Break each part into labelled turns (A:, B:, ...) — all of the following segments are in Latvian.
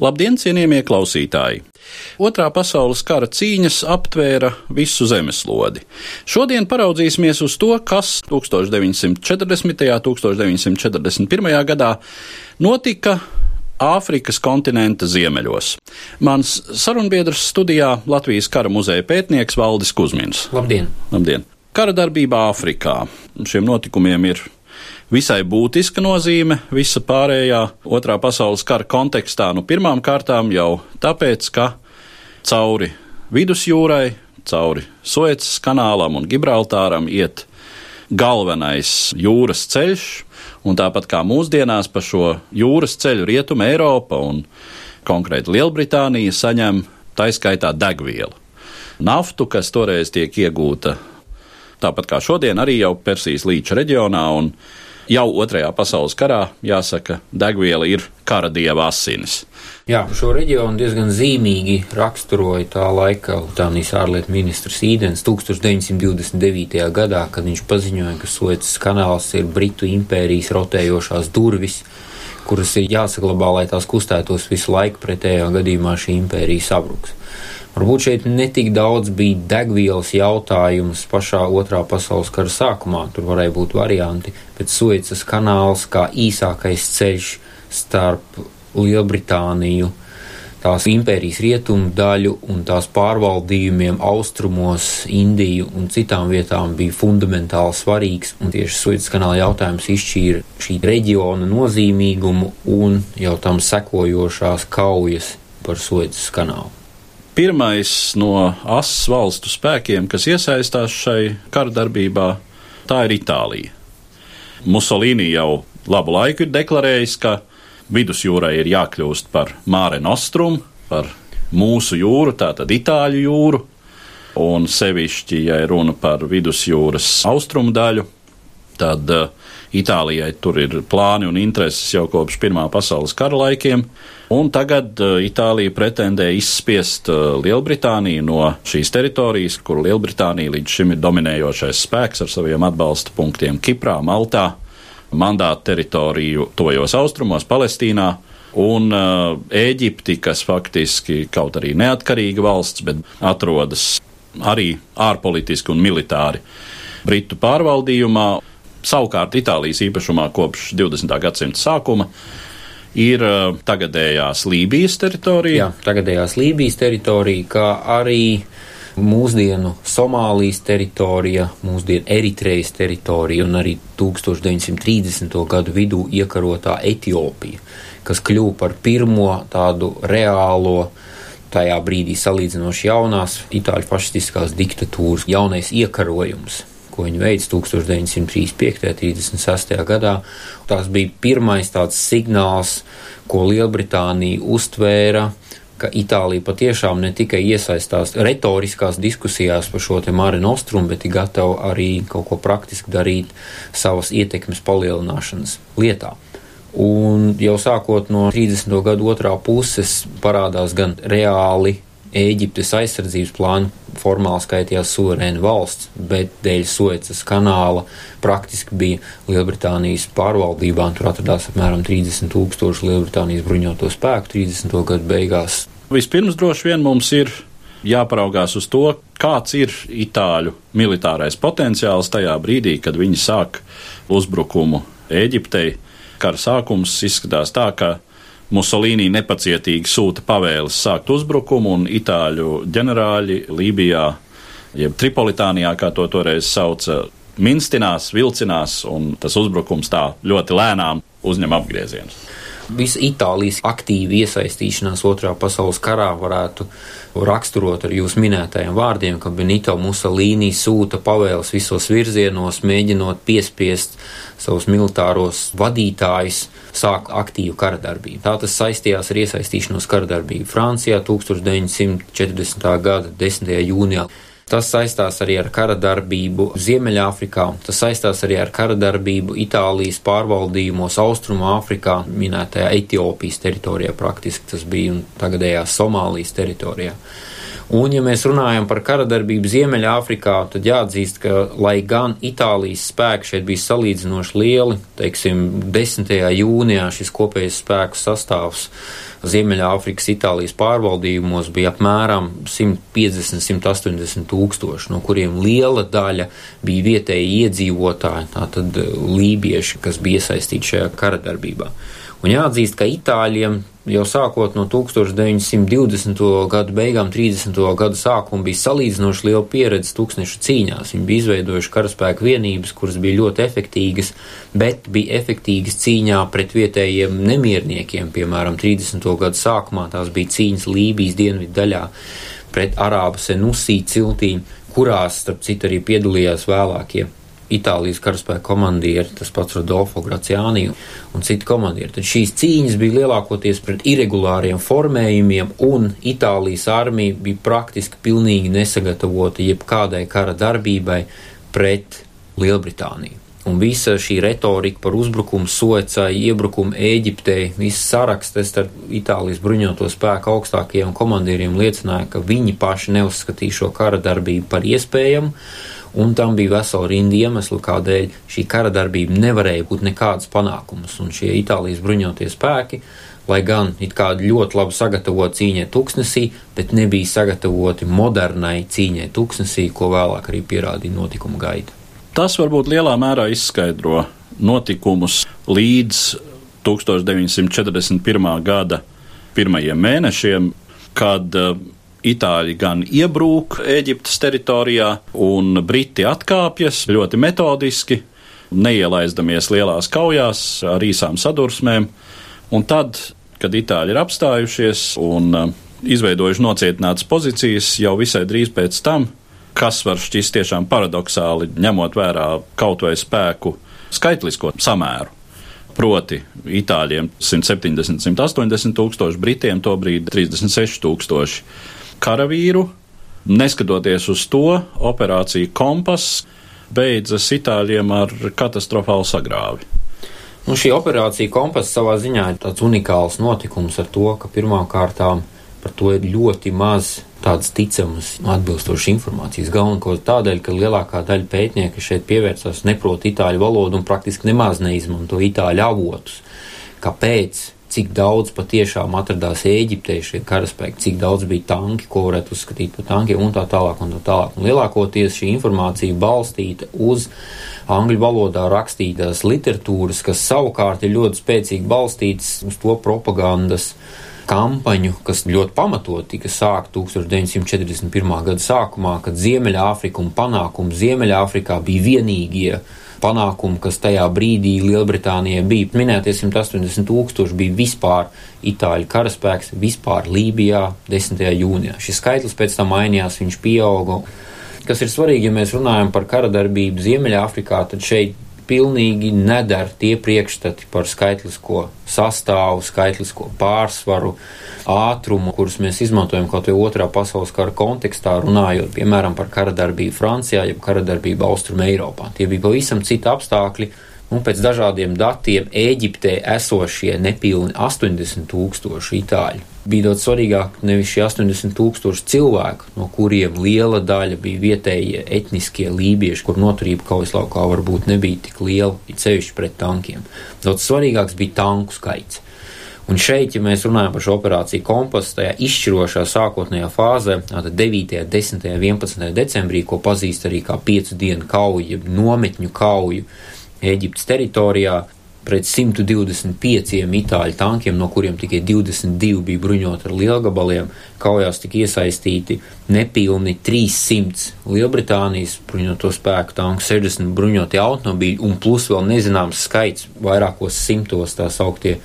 A: Labdien, cienījamie klausītāji! Otrā pasaules kara cīņas aptvēra visu zemeslodi. Šodien paraudzīsimies uz to, kas 1940. un 1941. gadā notika Āfrikas kontinenta ziemeļos. Mans sarunbiedrs studijā Latvijas kara muzeja pētnieks Valdis Kusmins.
B: Labdien!
A: Labdien! Kara darbība Āfrikā. Šiem notikumiem ir visai būtiska nozīme visa pārējā otrā pasaules kara kontekstā. Nu, pirmām kārtām jau tāpēc, ka cauri vidusjūrai, cauri Suecas kanālam un Gibraltāram iet galvenais jūras ceļš, un tāpat kā mūsdienās pa šo jūras ceļu rietuma Eiropa un konkrēti Lielbritānija saņem taiskaitā degvielu. Naftu, kas toreiz tiek iegūta tāpat kā šodien, arī jau Persijas līča reģionā, un jau Otrajā pasaules karā, jāsaka, degviela ir kara dieva asinis.
B: Jā, šo reģionu diezgan zīmīgi raksturoja tā laika Litānijas ārlietu ministrs Īdens 1929. gadā, kad viņš paziņoja, ka Suecas kanāls ir Britu impērijas rotējošās durvis, kuras ir jāsaglabā, lai tās kustētos visu laiku, pretējā gadījumā šī impērija sabruks. Varbūt šeit netik daudz bija degvielas jautājums pašā otrā pasaules kara sākumā, tur varēja būt varianti, bet Suecas kanāls kā īsākais ceļš starp Lielbritāniju, tās impērijas rietumu daļu un tās pārvaldījumiem austrumos, Indiju un citām vietām bija fundamentāli svarīgs, un tieši Suecas kanāla jautājums izšķīra šī reģiona nozīmīgumu un jau tam sekojošās kaujas par Suecas kanālu.
A: Pirmais no asas valstu spēkiem, kas iesaistās šai kardarbībā, tā ir Itālija. Musolīni jau labu laiku ir deklarējis, ka vidusjūrai ir jākļūst par Māre Nostrum, par mūsu jūru, tātad Itāļu jūru, un sevišķi, ja runa par vidusjūras austrumu daļu, tad uh, Itālijai tur ir plāni un intereses jau kopš Pirmā pasaules kara laikiem, un tagad uh, Itālija pretendē izspiest uh, Lielbritāniju no šīs teritorijas, kur Lielbritānija līdz šim ir dominējošais spēks ar saviem atbalsta punktiem Kiprā, Maltā, mandāta teritoriju tojos austrumos, Palestīnā. Un uh, Ēģipti, kas faktiski kaut arī neatkarīga valsts, bet atrodas arī ārpolitiski un militāri Britu pārvaldījumā, savukārt Itālijas īpašumā kopš 20. gadsimta sākuma, ir uh, tagadējās Lībijas teritorija.
B: Jā, tagadējās Lībijas teritorija, kā arī mūsdienu Somālijas teritorija, mūsdienu Eritrejas teritorija un arī 1930. gadu vidū iekarotā Etiopija, kas kļuva par pirmo tādu reālo tajā brīdī salīdzinoši jaunās itāļu fašistiskās diktatūras jaunais iekarojums, ko viņi veids 1935. un 36. gadā. Tas bija pirmais tāds signāls, ko Lielbritānija uztvēra, ka Itālija patiešām ne tikai iesaistās retoriskās diskusijās par šo te Mare Nostrum, bet ir gatava arī kaut ko praktiski darīt savas ietekmes palielināšanas lietā. Un jau sākot no 30. gadu otrā puses parādās gan reāli Ēģiptes aizsardzības plānu formāli skaitījās suverēna valsts, bet dēļ Suecas kanāla praktiski bija Lielbritānijas pārvaldībā, tur atradās apmēram 30 tūkstoši Lielbritānijas bruņoto spēku 30. gadu beigās.
A: Vispirms droši vien mums ir jāparaugās uz to, kāds ir itāļu militārais potenciāls tajā brīdī, kad viņi sāk uzbrukumu Ēģiptei. Kara sākums izskatās tā, ka Musolīni nepacietīgi sūta pavēles sākt uzbrukumu, un itāļu ģenerāļi Lībijā, jeb Tripolitānijā, kā to toreiz sauca, minstinās, vilcinās, un tas uzbrukums tā ļoti lēnām uzņem apgriezienus.
B: Visa Itālijas aktīva iesaistīšanās Otrā pasaules karā varētu raksturot ar jūsu minētajiem vārdiem, ka Benito Mussolini sūta pavēles visos virzienos, mēģinot piespiest savus militāros vadītājus sākt aktīvu karadarbību. Tā tas saistījās ar iesaistīšanos karadarbību Francijā 1940. gada 10. jūnijā. Tas saistās arī ar kara darbību Ziemeļāfrikā, tas saistās arī ar kara darbību Itālijas pārvaldījumos Austrumā Afrikā, minētajā Etiopijas teritorijā praktiski tas bija un tagadējā Somālijas teritorijā. Un, ja mēs runājam par kara darbību Ziemeļāfrikā, tad jāatzīst, ka, lai gan Itālijas spēki šeit bija salīdzinoši lieli, teiksim, 10. jūnijā šis kopējais spēku sastāvs Ziemeļāfrikas Itālijas pārvaldījumos bija apmēram 150-180 tūkstoši, no kuriem liela daļa bija vietēji iedzīvotāji, tātad lībieši, kas bija iesaistīti šajā kara darbībā. Un jāatzīst, ka Itāļiem jau sākot no 1920. gadu beigām, 30. gadu sākuma bija salīdzinoši liela pieredze tūkstnešu cīņās. Viņi bija izveidojuši karaspēku vienības, kuras bija ļoti efektīgas, bet bija efektīgas cīņā pret vietējiem nemierniekiem. Piemēram, 30. gadu sākumā tās bija cīņas Lībijas dienvidu daļā pret arābu senusī ciltīm, kurās, starp citu, arī piedalījās vēlākie Itālijas karaspēka komandieri, tas pats Rodolfo Graciani un citi komandieri. Tad šīs cīņas bija lielākoties pret irregulāriem formējumiem, un Itālijas armija bija praktiski pilnīgi nesagatavota jebkādai kara darbībai pret Lielbritāniju. Un visa šī retorika par uzbrukumu Suecai, iebrukumu Ēģiptei, viss saraksts ar Itālijas bruņoto spēku augstākajiem komandieriem liecināja, ka viņi paši neuzskatīja šo kara darbību par iespējamu un tam bija vesela rinda iemeslu, kādēļ šī kara darbība nevarēja būt nekādas panākumus, un šie Itālijas bruņotie spēki, lai gan it kā ļoti labi sagatavoti cīņai tuksnesī, bet nebija sagatavoti modernai cīņai tuksnesī, ko vēlāk arī pierādīja notikuma gaita.
A: Tas varbūt lielā mērā izskaidro notikumus līdz 1941. gada pirmajiem mēnešiem, kad uh, Itāļi gan iebrūk Eģiptes teritorijā, un Briti atkāpjas ļoti metodiski, neielaizdamies lielās kaujās ar īsām sadursmēm. Un tad, kad Itāļi ir apstājušies un uh, izveidojuši nocietinātas pozīcijas, jau visai drīz pēc tam, kas var šķist tiešām paradoxāli, ņemot vērā kaut vai spēku skaitlisko samēru. Proti, Itāļiem 170, 180 tūkstoši, Britiem tobrīd 36 tūkstoši karavīru. Neskatoties uz to, operācija Kompas beidzas Itāļiem ar katastrofālu sagrāvi.
B: Nu, šī operācija Kompas savā ziņā ir tāds unikāls notikums ar to, ka pirmām kārtām par to ir ļoti maz tādas ticamas, atbilstošas informācijas. Galvenokārt tādēļ, ka lielākā daļa pētnieku šeit pievērsās neprot itāļu valodu un praktiski nemaz neizmanto itāļu avotus. Kāpēc? Cik daudz patiešām atradās Ēģiptē šie karaspēki, cik daudz bija tanki, ko varētu uzskatīt par tankiem un tā tālāk un tā tālāk. Un lielākoties šī informācija balstīta uz angļu valodā rakstītās literatūras, kas savukārt ir ļoti spēcīgi balstītas uz to propagandas kampaņu, kas ļoti pamatot tika sākta 1941. gada sākumā, kad Ziemeļāfrika un panākumi Ziemeļāfrikā bija vienīgie panākumu, kas tajā brīdī Lielbritānijai bija. Minētie 180 tūkstoši bija vispār Itāļu karaspēks, vispār Lībijā 10. jūnijā. Šis skaitlis pēc tam mainījās, viņš pieauga. Kas ir svarīgi, ja mēs runājam par kara darbību Ziemeļāfrikā, tad šeit pilnīgi nedara tie priekšstati par skaitlisko sastāvu, skaitlisko pārsvaru, ātrumu, kurus mēs izmantojam kaut vai otrā pasaules kara kontekstā, runājot piemēram par kara darbību Francijā, jeb kara darbību Austrum Eiropā. Tie bija pavisam citi apstākļi, Un pēc dažādiem datiem Eģiptē esošie nepilni 80 tūkstoši itāļi. Bija daudz svarīgāk nevis šie 80 tūkstoši cilvēku, no kuriem liela daļa bija vietējie etniskie lībieši, kur noturība kaujas laukā varbūt nebija tik liela, it sevišķi pret tankiem. Daudz svarīgāks bija tanku skaits. Un šeit, ja mēs runājam par šo operāciju kompasu, tajā izšķirošā sākotnējā fāzē, tātad 9., 10., 11. decembrī, ko pazīst arī kā piecu dienu kauju, nometņu kauju, Eģiptes teritorijā. pret 125 itāļu tankiem, no kuriem tikai 22 bija bruņoti ar lielgabaliem, kaujās tika iesaistīti nepilni 300 Lielbritānijas bruņoto spēku tanku, 60 bruņoti automobīļi un plus vēl nezināms skaits vairākos simtos tā sauktie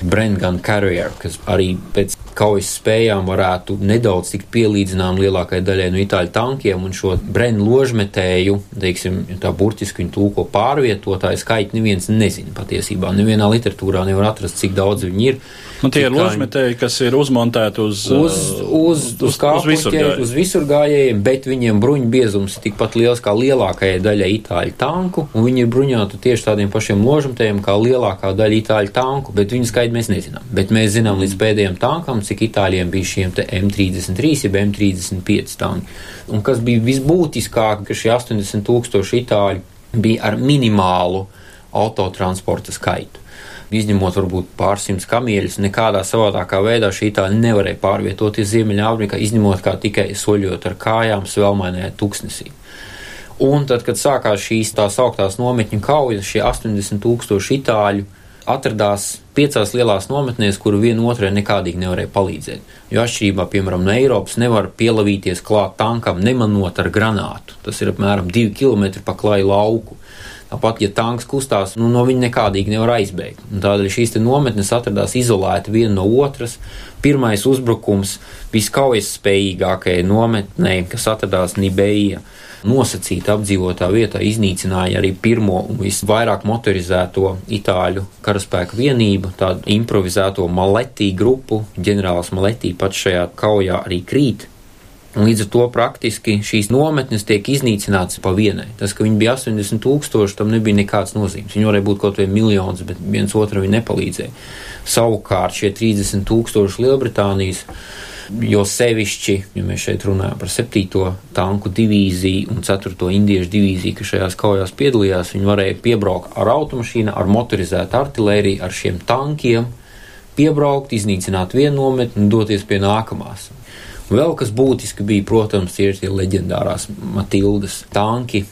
B: Brengan Carrier, kas arī pēc kaujas spējām varētu nedaudz tikt pielīdzinām lielākajai daļai no itāļu tankiem, un šo Brennu ložmetēju, teiksim, tā burtiski viņu tūko pārvietotāju skaitu neviens nezina patiesībā. Nevienā literatūrā nevar atrast, cik daudz viņi ir.
A: Nu, tie ir ložmetēji, kas ir uzmontēti uz,
B: uz, uz, uz, uz, uz, visurgājējiem. uz visurgājējiem, bet viņiem bruņu biezums ir tikpat liels kā lielākajai daļai itāļu tanku, un viņi ir bruņoti tieši tādiem pašiem ložmetējiem kā lielākā daļa itāļu tanku, bet viņu skaitu mēs nezinām. Bet mēs zinām līdz pēdējiem tankam, cik itāļiem bija šiem M33, jeb M35 tanki. Un kas bija visbūtiskāk, ka šie 80 tūkstoši itāļi bija ar minimālu autotransporta skaitu izņemot varbūt pārsimts kamieļus, nekādā savādākā veidā šī tā nevarēja pārvietoties Ziemeļāfrikā, izņemot kā tikai soļot ar kājām svelmainajā tuksnesī. Un tad, kad sākās šīs tā sauktās nometņu kaujas, šie 80 tūkstoši itāļu atradās piecās lielās nometnēs, kuru viena otrai nekādīgi nevarēja palīdzēt. Jo atšķirībā, piemēram, no Eiropas nevar pielavīties klāt tankam, nemanot ar granātu. Tas ir apmēram 2 km pa klaju lauku. Tāpat, ja tanks kustās, nu, no viņa nekādīgi nevar aizbēgt. Un tādēļ šīs nometnes atradās izolēti viena no otras. Pirmais uzbrukums viskaujas spējīgākajai nometnei, kas atradās Nibeja, nosacīta apdzīvotā vietā, iznīcināja arī pirmo un visvairāk motorizēto itāļu karaspēku vienību, tādu improvizēto Maletī grupu. Ģenerālis Maletī pats šajā kaujā arī krīt. Un līdz ar to praktiski šīs nometnes tiek iznīcinātas pa vienai. Tas, ka viņi bija 80 tūkstoši, tam nebija nekāds nozīmes. Viņi varēja būt kaut vai miljons, bet viens otram viņi nepalīdzēja. Savukārt šie 30 tūkstoši Lielbritānijas, jo sevišķi, ja mēs šeit runājam par 7. tanku divīziju un 4. indiešu divīziju, kas šajās kaujās piedalījās, viņi varēja piebraukt ar automašīnu, ar motorizētu artilēriju, ar šiem tankiem, piebraukt, iznīcināt vienu nometni un doties pie nākamās. Vēl kas būtiski bija, protams, ir tie leģendārās Matildas tanki,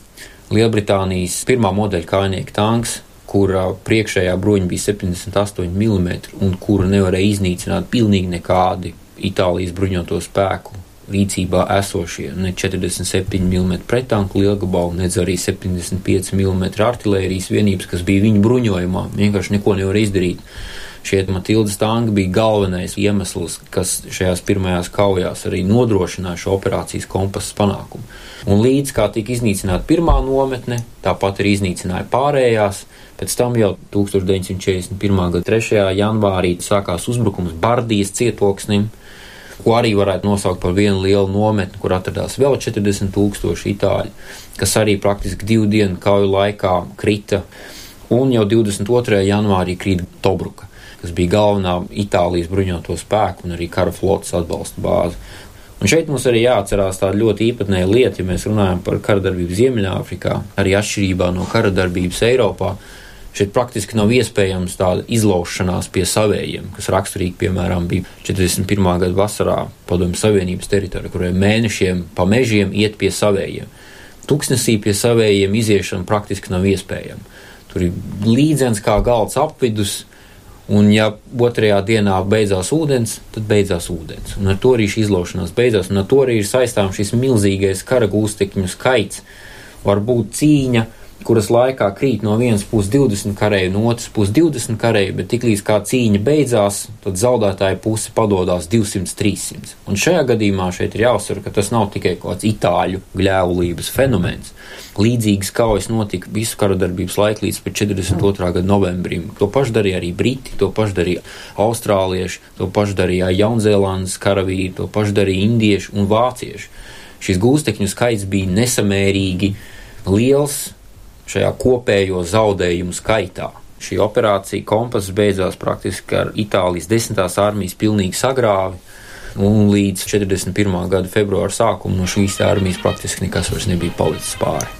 B: Lielbritānijas pirmā modeļa kājnieka tanks, kura priekšējā broņa bija 78 mm un kuru nevarēja iznīcināt pilnīgi nekādi Itālijas bruņoto spēku rīcībā esošie ne 47 mm pretanku lielgabalu, nedz arī 75 mm artilērijas vienības, kas bija viņu bruņojumā. Vienkārši neko nevar izdarīt. Šie Matildas tanki bija galvenais iemesls, kas šajās pirmajās kaujās arī nodrošināja šo operācijas kompasas panākumu. Un līdz kā tika iznīcināta pirmā nometne, tāpat arī iznīcināja pārējās. Pēc tam jau 1941. gada 3. janvārī sākās uzbrukums Bardijas cietoksnim, ko arī varētu nosaukt par vienu lielu nometni, kur atradās vēl 40 tūkstoši itāļu, kas arī praktiski divu dienu kauju laikā krita, un jau 22. janvārī krīt Tobruka kas bija galvenā Itālijas bruņoto spēku un arī kara flotas atbalsta bāze. Un šeit mums arī jāatcerās tāda ļoti īpatnēja lieta, ja mēs runājam par karadarbību Ziemeļāfrikā, arī atšķirībā no karadarbības Eiropā. Šeit praktiski nav iespējams tāda izlaušanās pie savējiem, kas raksturīgi, piemēram, bija 41. gada vasarā Padomju Savienības teritorijā, kuriem mēnešiem pa mežiem iet pie savējiem. Tuksnesī pie savējiem iziešana praktiski nav iespējama. Tur ir līdzens kā galds apvidus, Un, ja otrajā dienā beidzās ūdens, tad beidzās ūdens. Un ar to arī šī izlaušanās beidzās, un ar to arī ir saistām šis milzīgais kara gūstekņu skaits. Var būt cīņa, kuras laikā krīt no vienas puses 20 karēji, no otras puses 20 karēji, bet tiklīdz kā cīņa beidzās, tad zaudētāja puse padodas 200-300. Un šajā gadījumā šeit ir jāuzsver, ka tas nav tikai kaut kāds itāļu gļēvulības fenomens. Līdzīgas kaujas notika visu kara darbības laiku līdz 42. gada novembrim. To pašu darīja arī Briti, to pašu darīja Austrālieši, to pašu darīja Jaunzēlandes karavīri, to pašu darīja Indieši un Vācieši. Šis gūstekņu skaits bija nesamērīgi liels šajā kopējo zaudējumu skaitā. Šī operācija kompass beidzās praktiski ar Itālijas desmitās armijas pilnīgu sagrāvi, un līdz 41. gada februāra sākumu no šīs armijas praktiski nekas vairs nebija palicis pāri.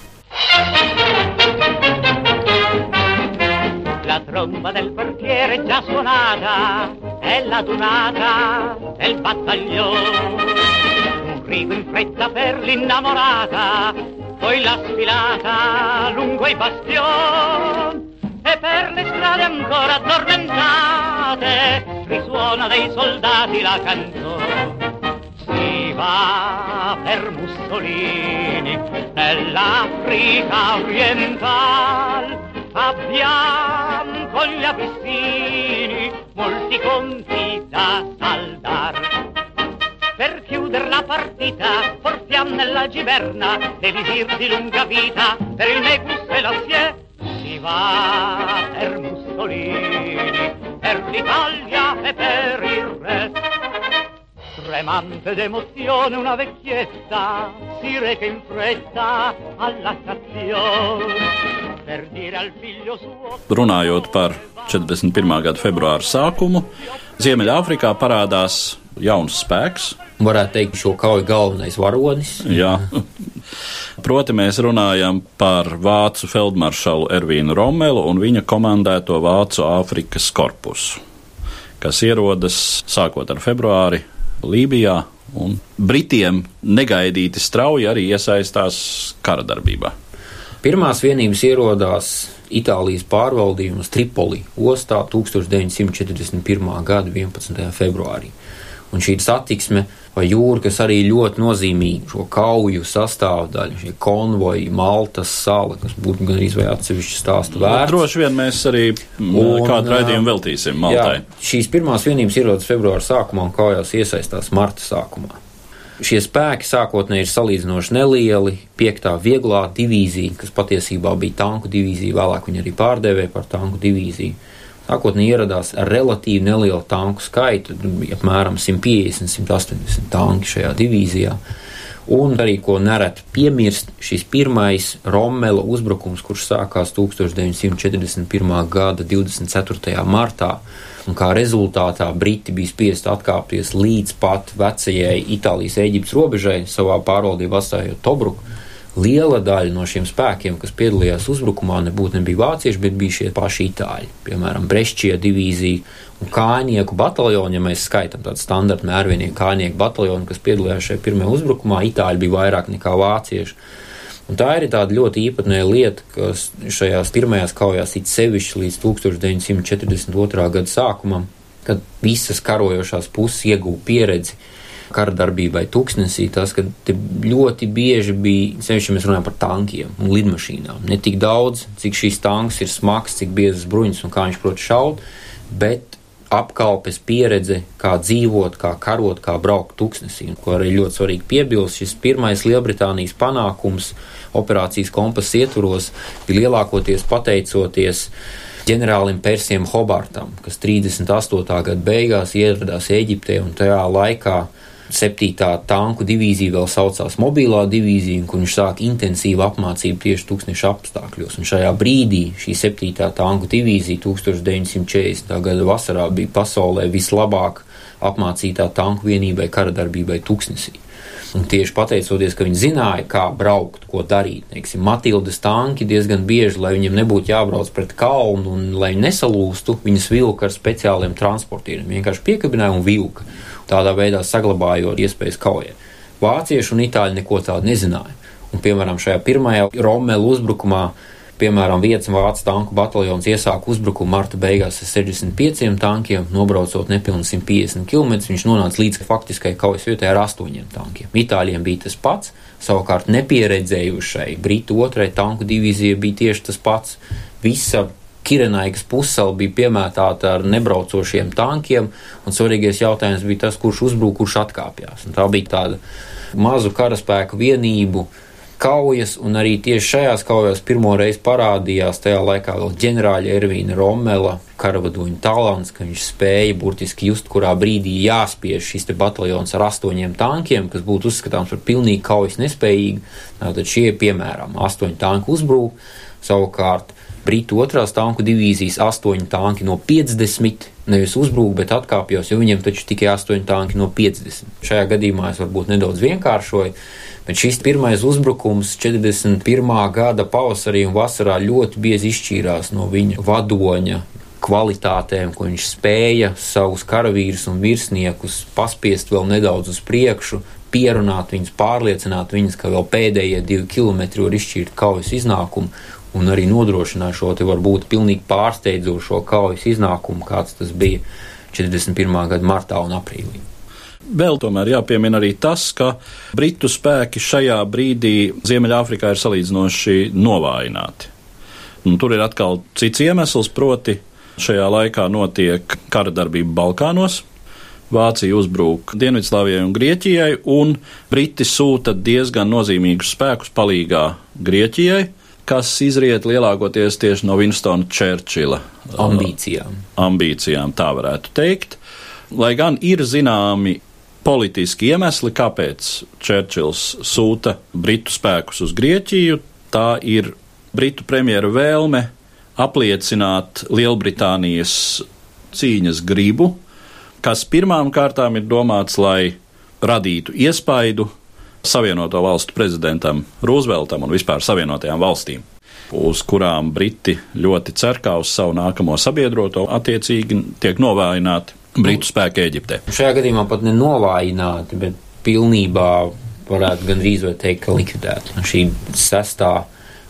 B: La tromba del portiere già suonata, è la dunata del battaglione. Un grido in fretta per l'innamorata, poi la sfilata lungo i bastion e
C: per le strade ancora addormentate risuona dei soldati la canzone. Si va per Mussolini nell'Africa orientale, abbiamo gli abissini molti conti da saldar. Per chiudere la partita portiamo nella giverna elisir di lunga vita per il Negus e la Sie si va per Mussolini, per l'Italia e per il re. Tremante d'emozione una vecchietta si reca in fretta alla stazione
A: Runājot par 41. gada februāra sākumu, Ziemeļāfrikā parādās jauns spēks.
B: Varētu teikt, šo kauju galvenais varonis.
A: Jā. Proti, mēs runājam par vācu feldmaršalu Ervīnu Romelu un viņa komandēto Vācu Āfrikas korpusu, kas ierodas sākot ar februāri Lībijā, un Britiem negaidīti strauji arī iesaistās kara darbībā.
B: Pirmās vienības ierodās Itālijas pārvaldījumas Tripoli ostā 1941. gada 11. februārī. Un šī satiksme vai jūra, kas arī ļoti nozīmīga šo kauju sastāvdaļa, šie konvoji, Maltas sala, kas būtu gan arī atsevišķi stāstu vērts.
A: Droši vien mēs arī mm,
B: Un,
A: kādu raidījumu veltīsim Maltai.
B: Jā, šīs pirmās vienības ierodas februāra sākumā un kaujās iesaistās marta sākumā. Šie spēki sākotnēji ir salīdzinoši nelieli. Piektā vieglā divīzija, kas patiesībā bija tanku divīzija, vēlāk viņi arī pārdevēja par tanku divīziju. Sākotnēji ieradās ar relatīvi nelielu tanku skaitu, apmēram 150, 180 tanki šajā divīzijā. Un arī, ko nereti piemirst, šis pirmais Rommela uzbrukums, kurš sākās 1941. gada 24. martā, un kā rezultātā Briti bija spiest atkāpties līdz pat vecajai Itālijas-Eģiptes robežai, savā pārvaldībā atstājot Tobruku. Liela daļa no šiem spēkiem, kas piedalījās uzbrukumā, nebūtu nebija vācieši, bet bija šie paši itāļi. Piemēram, Brešķija divīzija un kājnieku bataljoni, ja mēs skaitām tādu standarta mērvinieku kājnieku bataljonu, kas piedalījās šajā pirmajā uzbrukumā, itāļi bija vairāk nekā vācieši. Un tā ir tāda ļoti īpatnēja lieta, kas šajās pirmajās kaujās it sevišķi līdz 1942. gada sākumam, kad visas karojošās puses ieguva pieredzi kara darbībai tūkstnesī, tas, ka ļoti bieži bija, sevišķi, mēs runājam par tankiem un lidmašīnām. Ne tik daudz, cik šīs tanks ir smags, cik biezas bruņas un kā viņš prot šaut, bet apkalpes pieredze, kā dzīvot, kā karot, kā braukt tūkstnesī. Ko arī ļoti svarīgi piebilst, šis pirmais Lielbritānijas panākums operācijas kompas ietvaros bija lielākoties pateicoties ģenerālim Persiem Hobartam, kas 38. gada beigās ieradās Eģiptē un tajā laikā 7. tanku divīzija vēl saucās mobilā divīzija, kur viņš sāka intensīvu apmācību tieši tūkstneša apstākļos. Un šajā brīdī šī 7. tanku divīzija 1940. gada vasarā bija pasaulē vislabāk apmācītā tanku vienībai karadarbībai tūkstnesī. Un tieši pateicoties, ka viņi zināja, kā braukt, ko darīt. Teiksim, Matildas tanki diezgan bieži, lai viņiem nebūtu jābrauc pret kalnu un lai nesalūstu, viņas vilka ar speciāliem transportieriem. Vienkārši piekabināja un vilka tādā veidā saglabājot iespējas kaujai. Vācieši un itāļi neko tādu nezināja. Un, piemēram, šajā pirmajā Romēlu uzbrukumā, piemēram, vietas vācu tanku bataljons iesāka uzbrukumu marta beigās ar 65 tankiem, nobraucot nepilni 150 km. Viņš nonāca līdz faktiskai kaujas vietai ar 8 tankiem. Itāļiem bija tas pats, savukārt nepieredzējušai Britu otrai tanku divīzijai bija tieši tas pats. Visa Kirenaikas pusēla bija piemētāta ar nebraucošiem tankiem, un svarīgais jautājums bija tas, kurš uzbrūk, kurš atkāpjas. Tā bija tāda mazu karaspēku vienību kaujas, un arī tieši šajās kaujās pirmo reizi parādījās tajā laikā vēl ģenerāļa Ervīna Romela karavadoņa talants, ka viņš spēja burtiski just, kurā brīdī jāspiež šis bataljons ar astoņiem tankiem, kas būtu uzskatāms par pilnīgi kaujas nespējīgi. Tātad šie, piemēram, astoņi tanki uzbrūk, savukārt Britu otrās tanku divīzijas astoņi tanki no 50 nevis uzbrūk, bet atkāpjas, jo viņiem taču tikai astoņi tanki no 50. Šajā gadījumā es varbūt nedaudz vienkāršoju, bet šis pirmais uzbrukums 41. gada pavasarī un vasarā ļoti biezi izšķīrās no viņa vadoņa kvalitātēm, ko viņš spēja savus karavīrus un virsniekus paspiest vēl nedaudz uz priekšu, pierunāt viņus, pārliecināt viņus, ka vēl pēdējie divi kilometri var izšķirt kaujas iznākumu un arī nodrošināja šo te varbūt pilnīgi pārsteidzošo kaujas iznākumu, kāds tas bija 41. gada martā un aprīlī.
A: Vēl tomēr jāpiemina arī tas, ka Britu spēki šajā brīdī Ziemeļāfrikā ir salīdzinoši novājināti. Un tur ir atkal cits iemesls, proti, šajā laikā notiek kara darbība Balkānos. Vācija uzbrūk Dienvidslāvijai un Grieķijai, un Briti sūta diezgan nozīmīgus spēkus palīgā Grieķijai, kas izriet lielākoties tieši no Winstona Čērčila
B: ambīcijām.
A: ambīcijām, tā varētu teikt. Lai gan ir zināmi politiski iemesli, kāpēc Čērčils sūta Britu spēkus uz Grieķiju, tā ir Britu premjera vēlme apliecināt Lielbritānijas cīņas gribu, kas pirmām kārtām ir domāts, lai radītu iespaidu Savienoto valstu prezidentam Rooseveltam un vispār Savienotajām valstīm, uz kurām Briti ļoti cer kā uz savu nākamo sabiedroto, attiecīgi tiek novājināti Britu spēki Eģiptē.
B: Šajā gadījumā pat nenovājināti, bet pilnībā varētu gandrīz teikt, ka likvidēti. Un šī sestā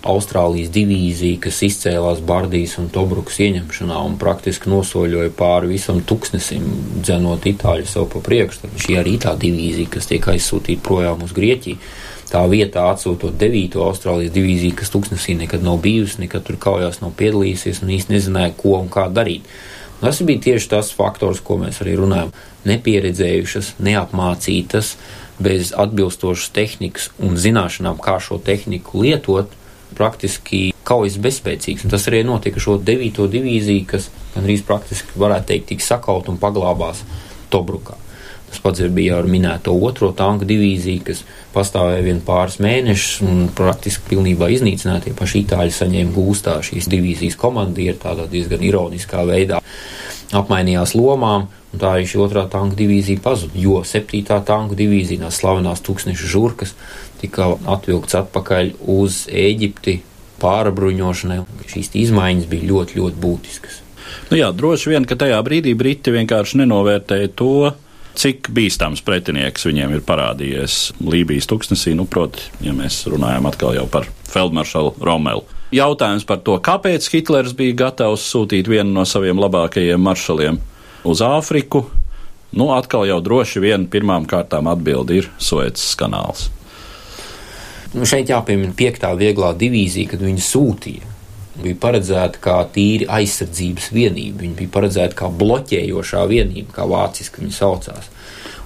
B: Austrālijas divīzija, kas izcēlās Bardijas un Tobrukas ieņemšanā un praktiski nosoļoja pāri visam tuksnesim, dzenot itāļu sev pa priekšu. Tad šī arī tā divīzija, kas tiek aizsūtīta projām uz Grieķiju. Tā vietā atsūtot 9. Austrālijas divīziju, kas tuksnesī nekad nav bijusi, nekad tur kaujās nav piedalījusies un īsti nezināja, ko un kā darīt. Un tas bija tieši tas faktors, ko mēs arī runājam. Nepieredzējušas, neapmācītas, bez atbilstošas tehnikas un zināšanām, kā šo tehniku lietot, praktiski kaujas bezspēcīgs. Un tas arī notika šo 9. divīziju, kas gandrīz praktiski varētu teikt tik sakaut un paglābās Tobrukā. Tas pats bija ar minēto otro tanku divīziju, kas pastāvēja vien pāris mēnešus un praktiski pilnībā iznīcināja. Paši itāļi saņēma gūstā šīs divīzijas komandieri tādā diezgan ironiskā veidā. Apmainījās lomām, un tā arī šī otrā tanku divīzija pazuda, jo septītā tanku divīzija, slavenās tūkstneša žurkas, tika atvilkts atpakaļ uz Ēģipti pārabruņošanai. Šīs izmaiņas bija ļoti, ļoti būtiskas.
A: Nu jā, droši vien, ka tajā brīdī Briti vienkārši nenovērtēja to, cik bīstams pretinieks viņiem ir parādījies Lībijas tuksnesī. Nu, proti, ja mēs runājam atkal jau par Feldmaršalu Romelu. Jautājums par to, kāpēc Hitlers bija gatavs sūtīt vienu no saviem labākajiem maršaliem uz Āfriku, nu, atkal jau droši vien pirmām kārtām atbildi ir Suecas kanāls.
B: Nu, šeit jāpiemina piektā vieglā divīzija, kad viņi sūtīja. Bija paredzēta kā tīri aizsardzības vienība, viņa bija paredzēta kā bloķējošā vienība, kā vāciski viņa saucās.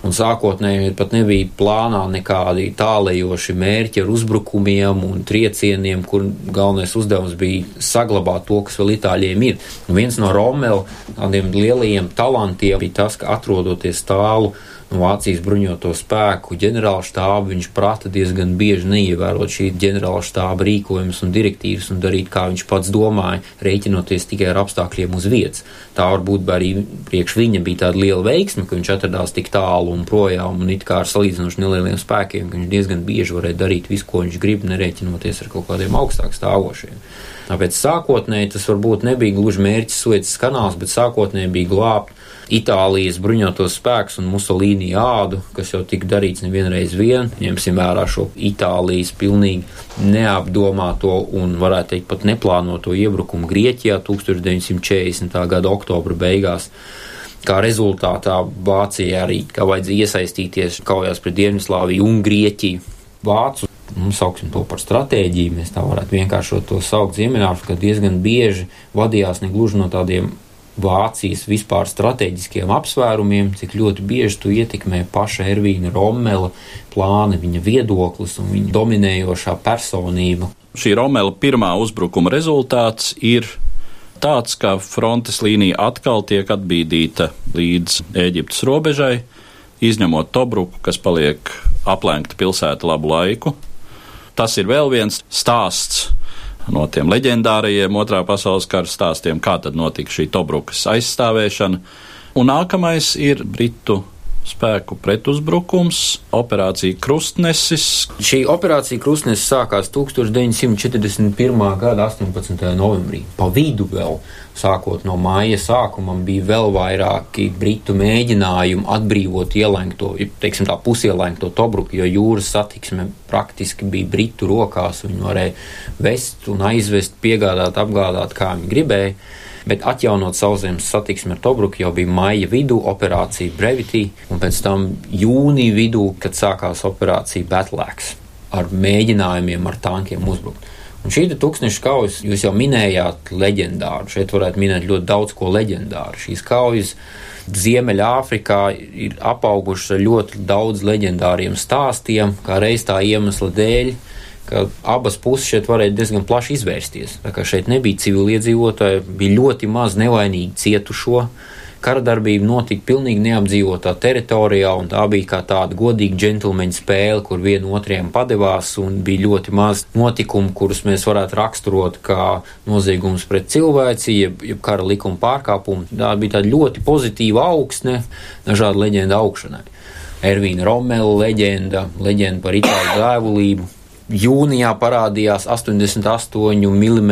B: Un sākotnēji pat nebija plānā nekādi tālējoši mērķi ar uzbrukumiem un triecieniem, kur galvenais uzdevums bija saglabāt to, kas vēl itāļiem ir. Un viens no Romela tādiem lielajiem talantiem bija tas, ka atrodoties tālu Vācijas bruņoto spēku ģenerāla štābu, viņš prata diezgan bieži neievērot šī ģenerāla štāba rīkojumus un direktīvas un darīt, kā viņš pats domāja, rēķinoties tikai ar apstākļiem uz vietas. Tā varbūt arī priekš viņa bija tāda liela veiksme, ka viņš atradās tik tālu un projām un it kā ar salīdzinoši nelieliem spēkiem, ka viņš diezgan bieži varēja darīt visu, ko viņš grib, nerēķinoties ar kaut kādiem augstāk stāvošiem. Tāpēc sākotnēji tas varbūt nebija gluži mērķis Suecas kanāls, bet sākotnēji bija glābt Itālijas bruņotos spēkus un Musolīni ādu, kas jau tika darīts nevienreiz vien. Ņemsim vērā šo Itālijas pilnīgi neapdomāto un varētu teikt pat neplānoto iebrukumu Grieķijā 1940. gada oktobra beigās. Kā rezultātā Vācija arī vajadzēja iesaistīties kaujās pret Dienvidslāviju un Grieķiju. Vācu nu, sauksim to par stratēģiju, mēs tā varētu vienkāršot to saukt Ziemeļāfrikā, diezgan bieži vadījās negluži no tādiem Vācijas vispār strateģiskiem apsvērumiem, cik ļoti bieži tu ietekmē paša Ervīna Romela plāni, viņa viedoklis un viņa dominējošā personība.
A: Šī Romela pirmā uzbrukuma rezultāts ir tāds, ka frontes līnija atkal tiek atbīdīta līdz Eģiptes robežai, izņemot Tobruku, kas paliek aplenkta pilsēta labu laiku. Tas ir vēl viens stāsts no tiem leģendārajiem otrā pasaules kara stāstiem, kā tad notika šī Tobrukas aizstāvēšana. Un nākamais ir Britu spēku pretuzbrukums, operācija Krustnesis.
B: Šī operācija Krustnesis sākās 1941. gada 18. novembrī. Pa vidu vēl, sākot no māja sākuma, bija vēl vairāki britu mēģinājumi atbrīvot ielēgto, teiksim tā, pusielēgto Tobruku, jo jūras satiksme praktiski bija britu rokās. Viņi varēja vest un aizvest, piegādāt, apgādāt, kā viņi gribēja bet atjaunot sauszemes satiksmi ar Tobruku jau bija maija vidū operācija Brevity, un pēc tam jūnija vidū, kad sākās operācija Battleaxe ar mēģinājumiem ar tankiem uzbrukt. Un šī tūkstoša kaujas, jūs jau minējāt, leģendāru. Šeit varētu minēt ļoti daudz ko leģendāru. Šīs kaujas Ziemeļāfrikā ir apaugušas ar ļoti daudz leģendāriem stāstiem, kā reiz tā iemesla dēļ, abas puses šeit varēja diezgan plaši izvērsties. Tā kā šeit nebija civiliedzīvotāji, bija ļoti maz nevainīgi cietušo. Kara darbība notika pilnīgi neapdzīvotā teritorijā, un tā bija kā tāda godīga džentlmeņa spēle, kur viena otriem padevās, un bija ļoti maz notikumu, kurus mēs varētu raksturot kā noziegums pret cilvēci, jeb, jeb kara likuma pārkāpumu. Tā bija tāda ļoti pozitīva augsne dažādu leģendu augšanai. Ervīna Romela leģenda, leģenda par itāļu dēvulību, Jūnijā parādījās 88 mm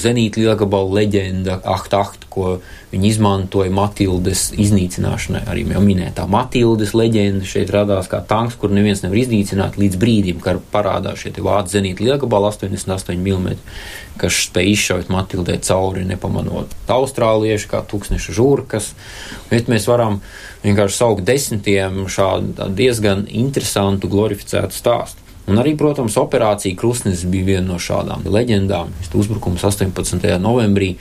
B: zenīta lielgabala leģenda, aht, aht, ko viņi izmantoja Matildes iznīcināšanai. Arī jau minētā Matildes leģenda šeit radās kā tanks, kur neviens nevar iznīcināt līdz brīdim, kad parādās šie vācu zenīta lielgabala 88 mm, kas spēj izšaut Matildē cauri, nepamanot austrāliešu kā tūkstneša žurkas. Bet mēs varam vienkārši saukt desmitiem šādu diezgan interesantu glorificētu stāstu. Un arī, protams, operācija Krustnes bija viena no šādām leģendām. Uzbrukums 18. novembrī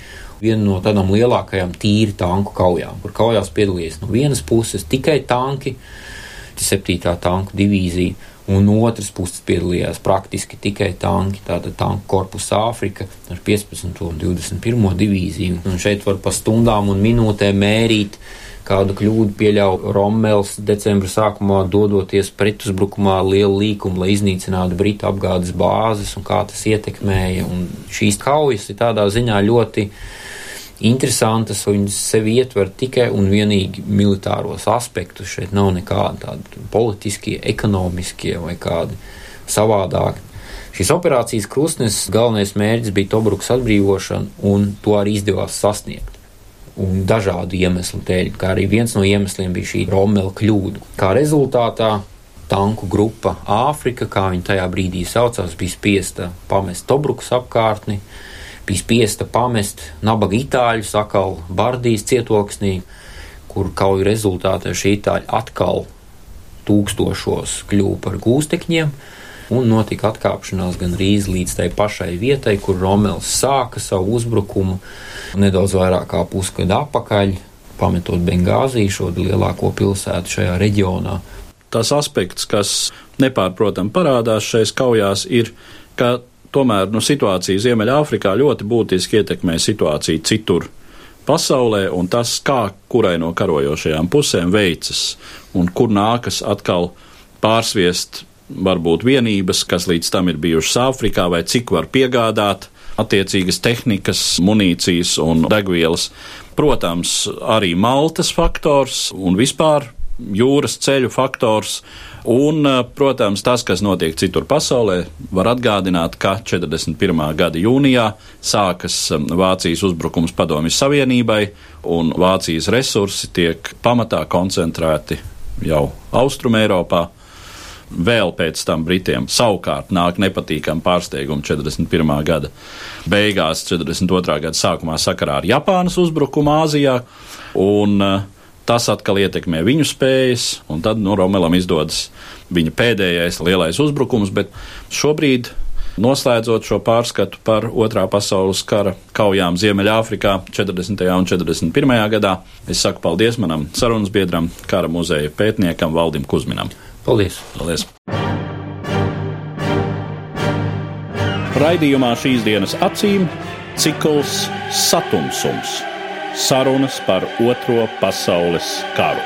B: viena no tādām lielākajām tīri tanku kaujām, kur kaujās piedalījās no vienas puses tikai tanki, 7. tanku divīzija, un no otras puses piedalījās praktiski tikai tanki, tātad tanku korpusa Āfrika ar 15. un 21. divīziju. Un šeit var pa stundām un minūtēm mērīt kādu kļūdu pieļauj Rommels decembra sākumā, dodoties pretuzbrukumā lielu līkumu, lai iznīcinātu Britu apgādes bāzes un kā tas ietekmēja. Un šīs kaujas ir tādā ziņā ļoti interesantas, viņas sevi ietver tikai un vienīgi militāros aspektus. Šeit nav nekādi tādi politiskie, ekonomiskie vai kādi savādāki. Šīs operācijas krustnes galvenais mērķis bija Tobrukas atbrīvošana, un to arī izdevās sasniegt un dažādu iemeslu dēļ, kā arī viens no iemesliem bija šī Rommela kļūda. Kā rezultātā tanku grupa Āfrika, kā viņa tajā brīdī saucās, bija spiesta pamest Tobrukas apkārtni, bija spiesta pamest nabaga itāļus atkal Bardijas cietoksnī, kur kauju rezultātā šī itāļi atkal tūkstošos kļuva par gūstekņiem, un notika atkāpšanās gan rīz līdz tai pašai vietai, kur Romels sāka savu uzbrukumu nedaudz vairāk kā pusgadu atpakaļ, pametot Bengāziju, šo lielāko pilsētu šajā reģionā.
A: Tas aspekts, kas nepārprotam parādās šajās kaujās, ir, ka tomēr nu, situācija Ziemeļāfrikā ļoti būtiski ietekmē situāciju citur pasaulē, un tas, kā kurai no karojošajām pusēm veicas, un kur nākas atkal pārsviest varbūt vienības, kas līdz tam ir bijušas Āfrikā, vai cik var piegādāt attiecīgas tehnikas, munīcijas un degvielas. Protams, arī Maltas faktors un vispār jūras ceļu faktors. Un, protams, tas, kas notiek citur pasaulē, var atgādināt, ka 41. gada jūnijā sākas Vācijas uzbrukums Padomju Savienībai, un Vācijas resursi tiek pamatā koncentrēti jau Austrumēropā. Vēl pēc tam Britiem savukārt nāk nepatīkami pārsteigumi 41. gada beigās, 42. gada sākumā sakarā ar Japānas uzbrukumu Āzijā. Un, uh, Tas atkal ietekmē viņu spējas, un tad nu, Romelam izdodas viņa pēdējais lielais uzbrukums. Bet šobrīd Noslēdzot šo pārskatu par Otrā pasaules kara kaujām Ziemeļāfrikā 40. un 41. gadā, es saku paldies manam sarunas biedram, kara muzeja pētniekam Valdim Kusminam.
B: Paldies!
A: Paldies. Raidījumā šīs dienas acīm cikls Satumsums - sarunas par Otro pasaules karu.